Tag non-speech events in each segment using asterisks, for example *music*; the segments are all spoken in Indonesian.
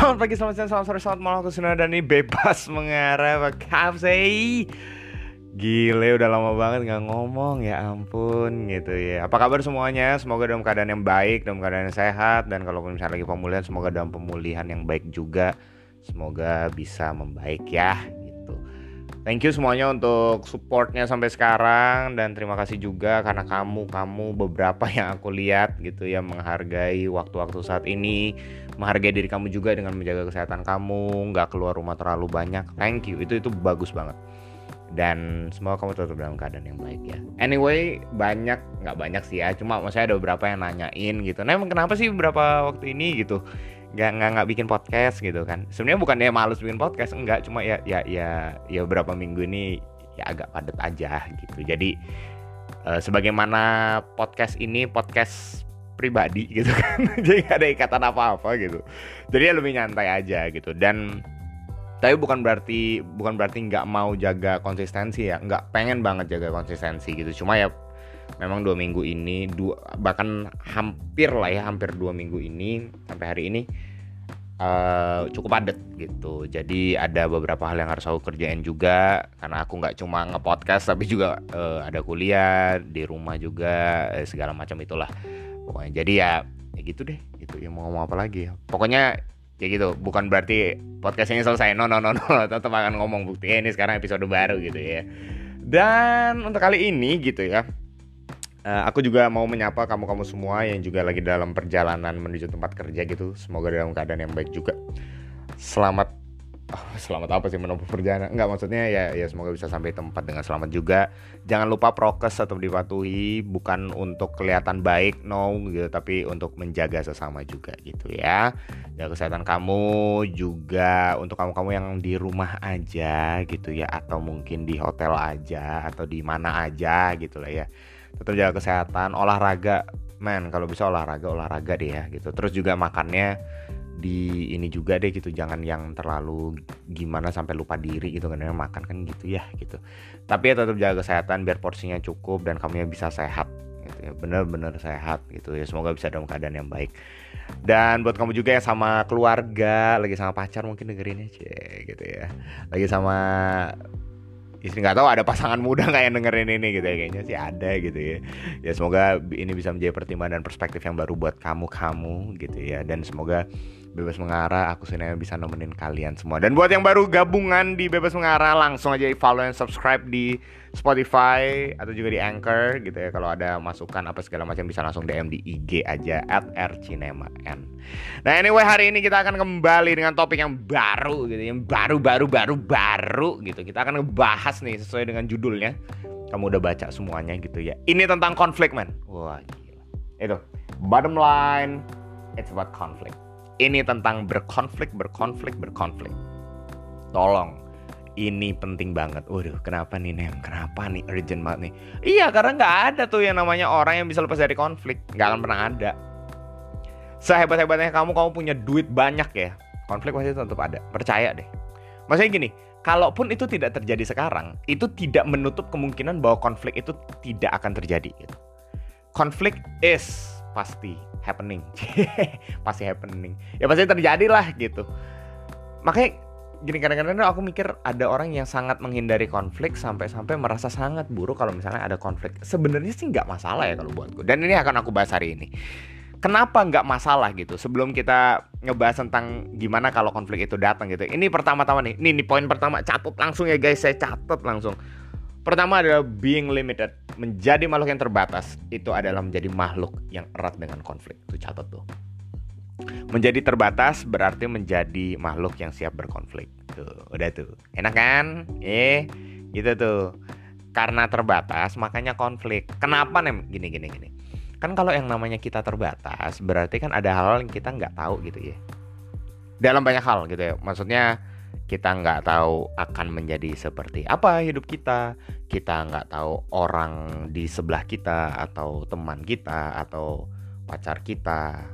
Selamat pagi, selamat siang, selamat sore, selamat malam Aku Sunan dan ini bebas mengarah sih? Gile udah lama banget gak ngomong ya ampun gitu ya Apa kabar semuanya? Semoga dalam keadaan yang baik, dalam keadaan yang sehat Dan kalau misalnya lagi pemulihan semoga dalam pemulihan yang baik juga Semoga bisa membaik ya Thank you semuanya untuk supportnya sampai sekarang Dan terima kasih juga karena kamu, kamu beberapa yang aku lihat gitu ya Menghargai waktu-waktu saat ini Menghargai diri kamu juga dengan menjaga kesehatan kamu nggak keluar rumah terlalu banyak. Thank you, itu itu bagus banget dan semoga kamu tetap dalam keadaan yang baik ya. Anyway, banyak nggak banyak sih ya, cuma maksudnya ada beberapa yang nanyain gitu. Nah emang kenapa sih beberapa waktu ini gitu nggak nggak nggak bikin podcast gitu kan? Sebenarnya bukan dia males bikin podcast, enggak, cuma ya ya ya ya beberapa minggu ini ya agak padat aja gitu. Jadi uh, sebagaimana podcast ini podcast pribadi gitu kan, *laughs* jadi gak ada ikatan apa-apa gitu. Jadi ya lebih nyantai aja gitu dan tapi bukan berarti bukan berarti nggak mau jaga konsistensi ya. Nggak pengen banget jaga konsistensi gitu. Cuma ya memang dua minggu ini dua bahkan hampir lah ya hampir dua minggu ini sampai hari ini uh, cukup padat gitu. Jadi ada beberapa hal yang harus aku kerjain juga karena aku nggak cuma ngepodcast tapi juga uh, ada kuliah di rumah juga eh, segala macam itulah pokoknya. Jadi ya ya gitu deh. Gitu ya mau ngomong apa lagi. Ya pokoknya kayak gitu. Bukan berarti podcast ini selesai. No no no no. *laughs* Tetap akan ngomong bukti ini sekarang episode baru gitu ya. Dan untuk kali ini gitu ya uh, aku juga mau menyapa kamu-kamu semua yang juga lagi dalam perjalanan menuju tempat kerja gitu. Semoga dalam keadaan yang baik juga. Selamat oh, selamat apa sih menempuh perjalanan? Enggak maksudnya ya ya semoga bisa sampai tempat dengan selamat juga. Jangan lupa prokes tetap dipatuhi bukan untuk kelihatan baik no gitu tapi untuk menjaga sesama juga gitu ya. Jaga kesehatan kamu juga untuk kamu-kamu yang di rumah aja gitu ya atau mungkin di hotel aja atau di mana aja gitu lah ya. Tetap jaga kesehatan olahraga. Men kalau bisa olahraga olahraga deh ya gitu. Terus juga makannya di ini juga deh gitu jangan yang terlalu gimana sampai lupa diri gitu kan makan kan gitu ya gitu. Tapi ya tetap jaga kesehatan biar porsinya cukup dan kamu bisa sehat gitu ya bener-bener sehat gitu ya. Semoga bisa dalam keadaan yang baik. Dan buat kamu juga yang sama keluarga lagi sama pacar mungkin dengerinnya gitu ya. Lagi sama istri nggak tahu ada pasangan muda nggak yang dengerin ini gitu ya kayaknya sih ada gitu ya. Ya semoga ini bisa menjadi pertimbangan dan perspektif yang baru buat kamu kamu gitu ya. Dan semoga Bebas Mengarah aku senang bisa nemenin kalian semua. Dan buat yang baru gabungan di Bebas Mengarah langsung aja follow dan subscribe di Spotify atau juga di Anchor gitu ya. Kalau ada masukan apa segala macam bisa langsung DM di IG aja at rcinema.n Nah anyway hari ini kita akan kembali dengan topik yang baru gitu yang baru baru baru baru gitu. Kita akan ngebahas nih sesuai dengan judulnya. Kamu udah baca semuanya gitu ya. Ini tentang konflik man wah gila. Itu bottom line it's about conflict ini tentang berkonflik, berkonflik, berkonflik. Tolong, ini penting banget. Waduh, kenapa nih Nem? Kenapa nih urgent banget nih? Iya, karena nggak ada tuh yang namanya orang yang bisa lepas dari konflik. Nggak akan pernah ada. Sehebat-hebatnya kamu, kamu punya duit banyak ya. Konflik pasti tetap ada. Percaya deh. Maksudnya gini, kalaupun itu tidak terjadi sekarang, itu tidak menutup kemungkinan bahwa konflik itu tidak akan terjadi. Gitu. Konflik is pasti happening. *laughs* Pasti happening. Ya pasti terjadi lah gitu. Makanya gini kadang-kadang aku mikir ada orang yang sangat menghindari konflik sampai-sampai merasa sangat buruk kalau misalnya ada konflik. Sebenarnya sih nggak masalah ya kalau buatku. Dan ini akan aku bahas hari ini. Kenapa nggak masalah gitu? Sebelum kita ngebahas tentang gimana kalau konflik itu datang gitu. Ini pertama-tama nih. Ini, ini poin pertama. Catat langsung ya guys. Saya catat langsung Pertama adalah being limited, menjadi makhluk yang terbatas itu adalah menjadi makhluk yang erat dengan konflik. Itu catat tuh. Menjadi terbatas berarti menjadi makhluk yang siap berkonflik. Tuh, udah tuh. Enak kan? Eh, gitu tuh. Karena terbatas makanya konflik. Kenapa nih gini gini gini? Kan kalau yang namanya kita terbatas berarti kan ada hal yang kita nggak tahu gitu ya. Dalam banyak hal gitu ya. Maksudnya kita nggak tahu akan menjadi seperti apa hidup kita. Kita nggak tahu orang di sebelah kita atau teman kita atau pacar kita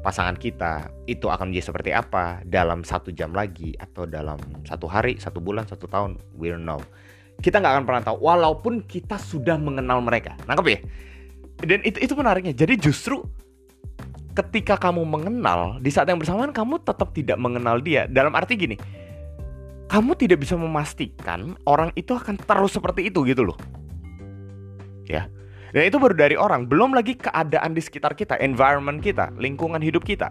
pasangan kita itu akan menjadi seperti apa dalam satu jam lagi atau dalam satu hari satu bulan satu tahun we don't know. Kita nggak akan pernah tahu walaupun kita sudah mengenal mereka. Nangkep ya? Dan itu itu menariknya. Jadi justru ketika kamu mengenal, di saat yang bersamaan kamu tetap tidak mengenal dia. Dalam arti gini, kamu tidak bisa memastikan orang itu akan terus seperti itu gitu loh. Ya. Dan itu baru dari orang, belum lagi keadaan di sekitar kita, environment kita, lingkungan hidup kita,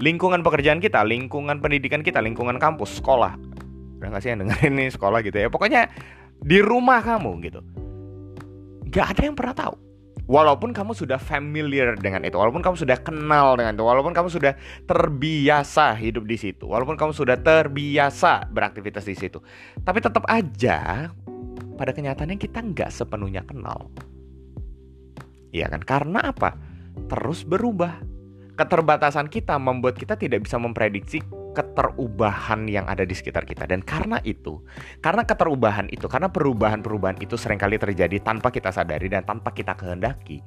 lingkungan pekerjaan kita, lingkungan pendidikan kita, lingkungan kampus, sekolah. Udah gak sih yang dengerin nih sekolah gitu ya. Pokoknya di rumah kamu gitu. Gak ada yang pernah tahu Walaupun kamu sudah familiar dengan itu, walaupun kamu sudah kenal dengan itu, walaupun kamu sudah terbiasa hidup di situ, walaupun kamu sudah terbiasa beraktivitas di situ, tapi tetap aja pada kenyataannya kita nggak sepenuhnya kenal. Iya kan? Karena apa? Terus berubah. Keterbatasan kita membuat kita tidak bisa memprediksi keterubahan yang ada di sekitar kita. Dan karena itu karena keterubahan itu karena perubahan-perubahan itu sering kali terjadi tanpa kita sadari dan tanpa kita kehendaki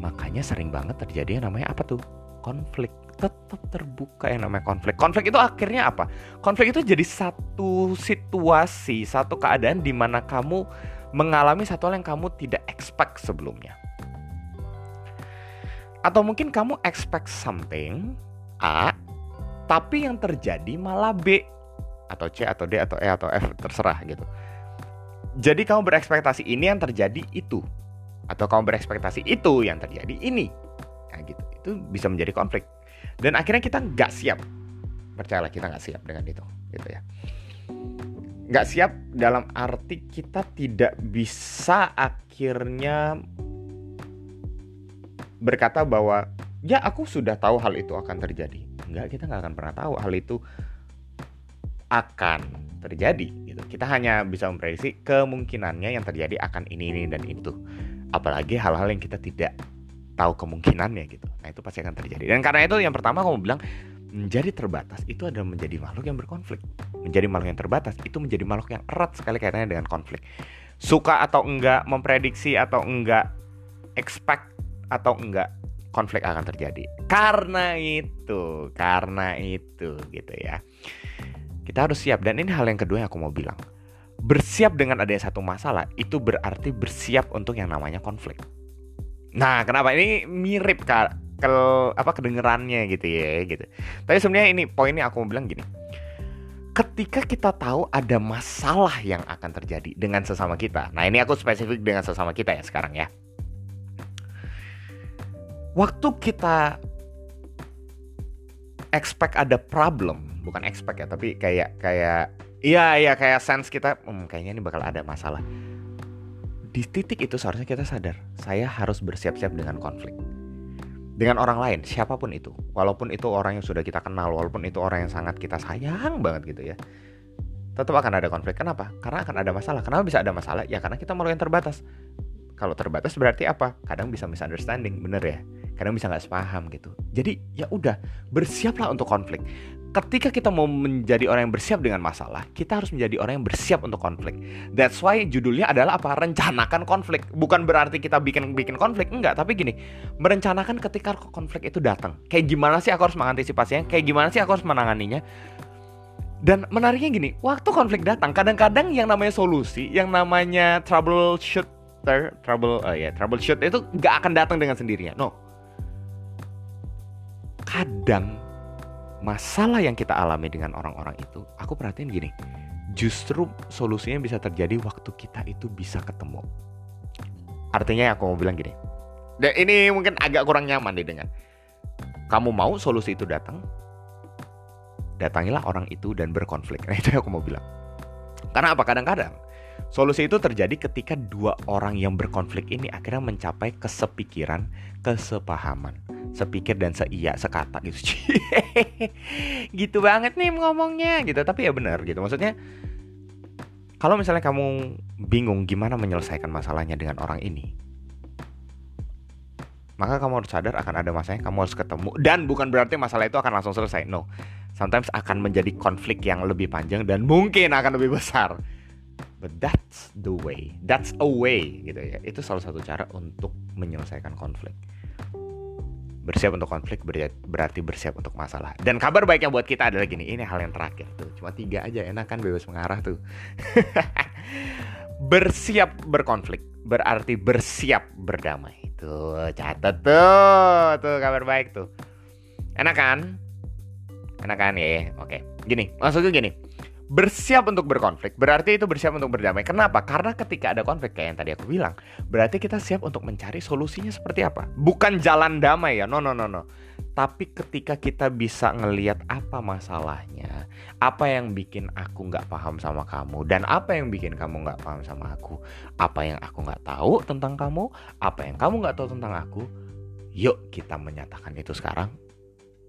makanya sering banget terjadi yang namanya apa tuh? Konflik. Tetap terbuka yang namanya konflik. Konflik itu akhirnya apa? Konflik itu jadi satu situasi satu keadaan di mana kamu mengalami satu hal yang kamu tidak expect sebelumnya. Atau mungkin kamu expect something A tapi yang terjadi malah B atau C atau D atau E atau F terserah gitu. Jadi kamu berekspektasi ini yang terjadi itu atau kamu berekspektasi itu yang terjadi ini. Nah gitu. Itu bisa menjadi konflik. Dan akhirnya kita nggak siap. Percayalah kita nggak siap dengan itu, gitu ya. Nggak siap dalam arti kita tidak bisa akhirnya berkata bahwa ya aku sudah tahu hal itu akan terjadi enggak kita nggak akan pernah tahu hal itu akan terjadi gitu. Kita hanya bisa memprediksi kemungkinannya yang terjadi akan ini ini dan itu. Apalagi hal-hal yang kita tidak tahu kemungkinannya gitu. Nah, itu pasti akan terjadi. Dan karena itu yang pertama kamu bilang menjadi terbatas itu adalah menjadi makhluk yang berkonflik. Menjadi makhluk yang terbatas itu menjadi makhluk yang erat sekali kaitannya dengan konflik. Suka atau enggak memprediksi atau enggak expect atau enggak konflik akan terjadi. Karena itu, karena itu gitu ya. Kita harus siap dan ini hal yang kedua yang aku mau bilang. Bersiap dengan adanya satu masalah itu berarti bersiap untuk yang namanya konflik. Nah, kenapa ini mirip kak ke apa kedengerannya gitu ya gitu. Tapi sebenarnya ini poinnya aku mau bilang gini. Ketika kita tahu ada masalah yang akan terjadi dengan sesama kita. Nah, ini aku spesifik dengan sesama kita ya sekarang ya waktu kita expect ada problem, bukan expect ya, tapi kayak kayak iya iya kayak sense kita, hmm, kayaknya ini bakal ada masalah. Di titik itu seharusnya kita sadar, saya harus bersiap-siap dengan konflik. Dengan orang lain, siapa pun itu. Walaupun itu orang yang sudah kita kenal, walaupun itu orang yang sangat kita sayang banget gitu ya. Tetap akan ada konflik. Kenapa? Karena akan ada masalah. Kenapa bisa ada masalah? Ya karena kita makhluk yang terbatas. Kalau terbatas berarti apa? Kadang bisa misunderstanding, bener ya? kadang bisa nggak sepaham gitu. Jadi ya udah bersiaplah untuk konflik. Ketika kita mau menjadi orang yang bersiap dengan masalah kita harus menjadi orang yang bersiap untuk konflik. That's why judulnya adalah apa? Rencanakan konflik. Bukan berarti kita bikin bikin konflik enggak. Tapi gini merencanakan ketika konflik itu datang. Kayak gimana sih aku harus mengantisipasinya? Kayak gimana sih aku harus menanganinya? Dan menariknya gini, waktu konflik datang, kadang-kadang yang namanya solusi, yang namanya troubleshooter, trouble, uh, ya yeah, troubleshoot itu nggak akan datang dengan sendirinya. No, kadang masalah yang kita alami dengan orang-orang itu, aku perhatiin gini, justru solusinya bisa terjadi waktu kita itu bisa ketemu. Artinya aku mau bilang gini, dan ini mungkin agak kurang nyaman deh dengan kamu mau solusi itu datang, datangilah orang itu dan berkonflik. Nah itu yang aku mau bilang. Karena apa? Kadang-kadang solusi itu terjadi ketika dua orang yang berkonflik ini akhirnya mencapai kesepikiran, kesepahaman. Sepikir dan seia sekata gitu. *laughs* Gitu banget nih ngomongnya gitu. Tapi ya benar gitu. Maksudnya kalau misalnya kamu bingung gimana menyelesaikan masalahnya dengan orang ini maka kamu harus sadar akan ada masanya kamu harus ketemu. Dan bukan berarti masalah itu akan langsung selesai no. Sometimes akan menjadi konflik yang lebih panjang dan mungkin akan lebih besar but that's the way that's a way gitu ya itu salah satu cara untuk menyelesaikan konflik bersiap untuk konflik berarti bersiap untuk masalah. Dan kabar baiknya buat kita adalah gini, ini hal yang terakhir tuh. Cuma tiga aja enak kan bebas mengarah tuh. *laughs* bersiap berkonflik berarti bersiap berdamai. Tuh, catat tuh, tuh kabar baik tuh. Enak kan? Enak kan ya? Oke. Gini, maksudnya gini. Bersiap untuk berkonflik berarti itu bersiap untuk berdamai. Kenapa? Karena ketika ada konflik kayak yang tadi aku bilang, berarti kita siap untuk mencari solusinya seperti apa. Bukan jalan damai ya. No no no no. Tapi ketika kita bisa ngeliat apa masalahnya, apa yang bikin aku nggak paham sama kamu, dan apa yang bikin kamu nggak paham sama aku, apa yang aku nggak tahu tentang kamu, apa yang kamu nggak tahu tentang aku, yuk kita menyatakan itu sekarang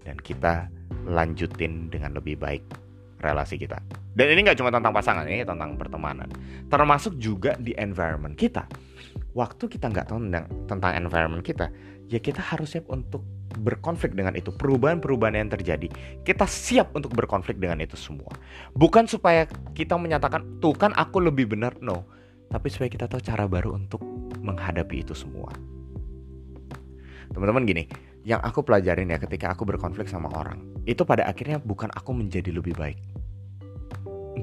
dan kita lanjutin dengan lebih baik relasi kita. Dan ini nggak cuma tentang pasangan, ini tentang pertemanan. Termasuk juga di environment kita. Waktu kita nggak tahu tentang, tentang environment kita, ya kita harus siap untuk berkonflik dengan itu. Perubahan-perubahan yang terjadi, kita siap untuk berkonflik dengan itu semua. Bukan supaya kita menyatakan, tuh kan aku lebih benar, no. Tapi supaya kita tahu cara baru untuk menghadapi itu semua. Teman-teman gini, yang aku pelajarin ya ketika aku berkonflik sama orang, itu pada akhirnya bukan aku menjadi lebih baik.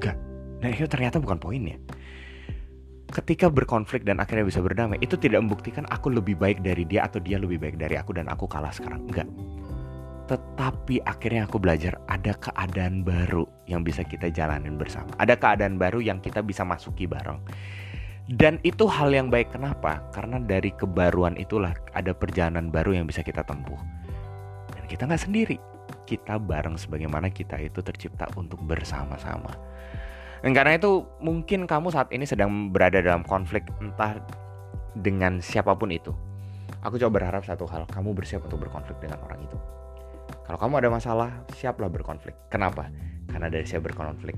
Enggak. Nah itu ternyata bukan poinnya. Ketika berkonflik dan akhirnya bisa berdamai, itu tidak membuktikan aku lebih baik dari dia atau dia lebih baik dari aku dan aku kalah sekarang. Enggak. Tetapi akhirnya aku belajar ada keadaan baru yang bisa kita jalanin bersama. Ada keadaan baru yang kita bisa masuki bareng dan itu hal yang baik kenapa? Karena dari kebaruan itulah ada perjalanan baru yang bisa kita tempuh. Dan kita nggak sendiri. Kita bareng sebagaimana kita itu tercipta untuk bersama-sama. Dan karena itu mungkin kamu saat ini sedang berada dalam konflik entah dengan siapa pun itu. Aku coba berharap satu hal, kamu bersiap untuk berkonflik dengan orang itu. Kalau kamu ada masalah, siaplah berkonflik. Kenapa? Karena dari siap berkonflik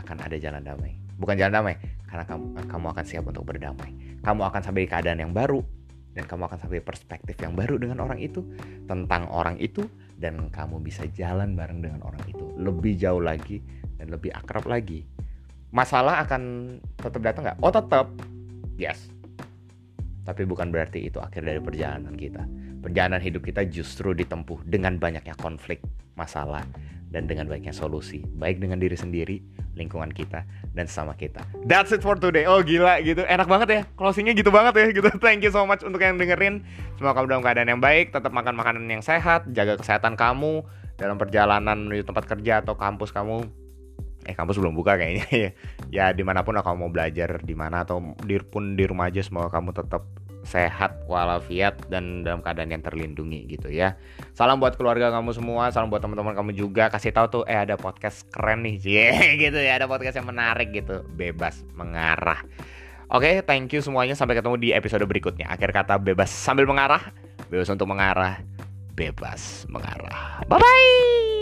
akan ada jalan damai bukan jalan damai karena kamu kamu akan siap untuk berdamai kamu akan sampai keadaan yang baru dan kamu akan sampai perspektif yang baru dengan orang itu tentang orang itu dan kamu bisa jalan bareng dengan orang itu. Lebih jauh lagi dan lebih akrab lagi. Masalah akan tetap datang nggak? Oh tetap. Yes. Tapi bukan berarti itu akhir dari perjalanan kita. Perjalanan hidup kita justru ditempuh dengan banyaknya konflik masalah dan dengan baiknya solusi baik dengan diri sendiri lingkungan kita dan sama kita. That's it for today. Oh gila gitu. Enak banget ya. Closingnya gitu banget ya gitu. *laughs* Thank you so much untuk yang dengerin. Semoga kamu dalam keadaan yang baik, tetap makan makanan yang sehat, jaga kesehatan kamu dalam perjalanan menuju tempat kerja atau kampus kamu. Eh kampus belum buka kayaknya *laughs* ya. Ya di mana pun lah kamu mau belajar di mana atau di pun di rumah aja semoga kamu tetap sehat walafiat dan dalam keadaan yang terlindungi gitu ya. Salam buat keluarga kamu semua, salam buat teman-teman kamu juga. Kasih tahu tuh eh ada podcast keren nih, sih *laughs* gitu ya. Ada podcast yang menarik gitu, bebas mengarah. Oke, okay, thank you semuanya. Sampai ketemu di episode berikutnya. Akhir kata bebas sambil mengarah, bebas untuk mengarah, bebas mengarah. Bye bye.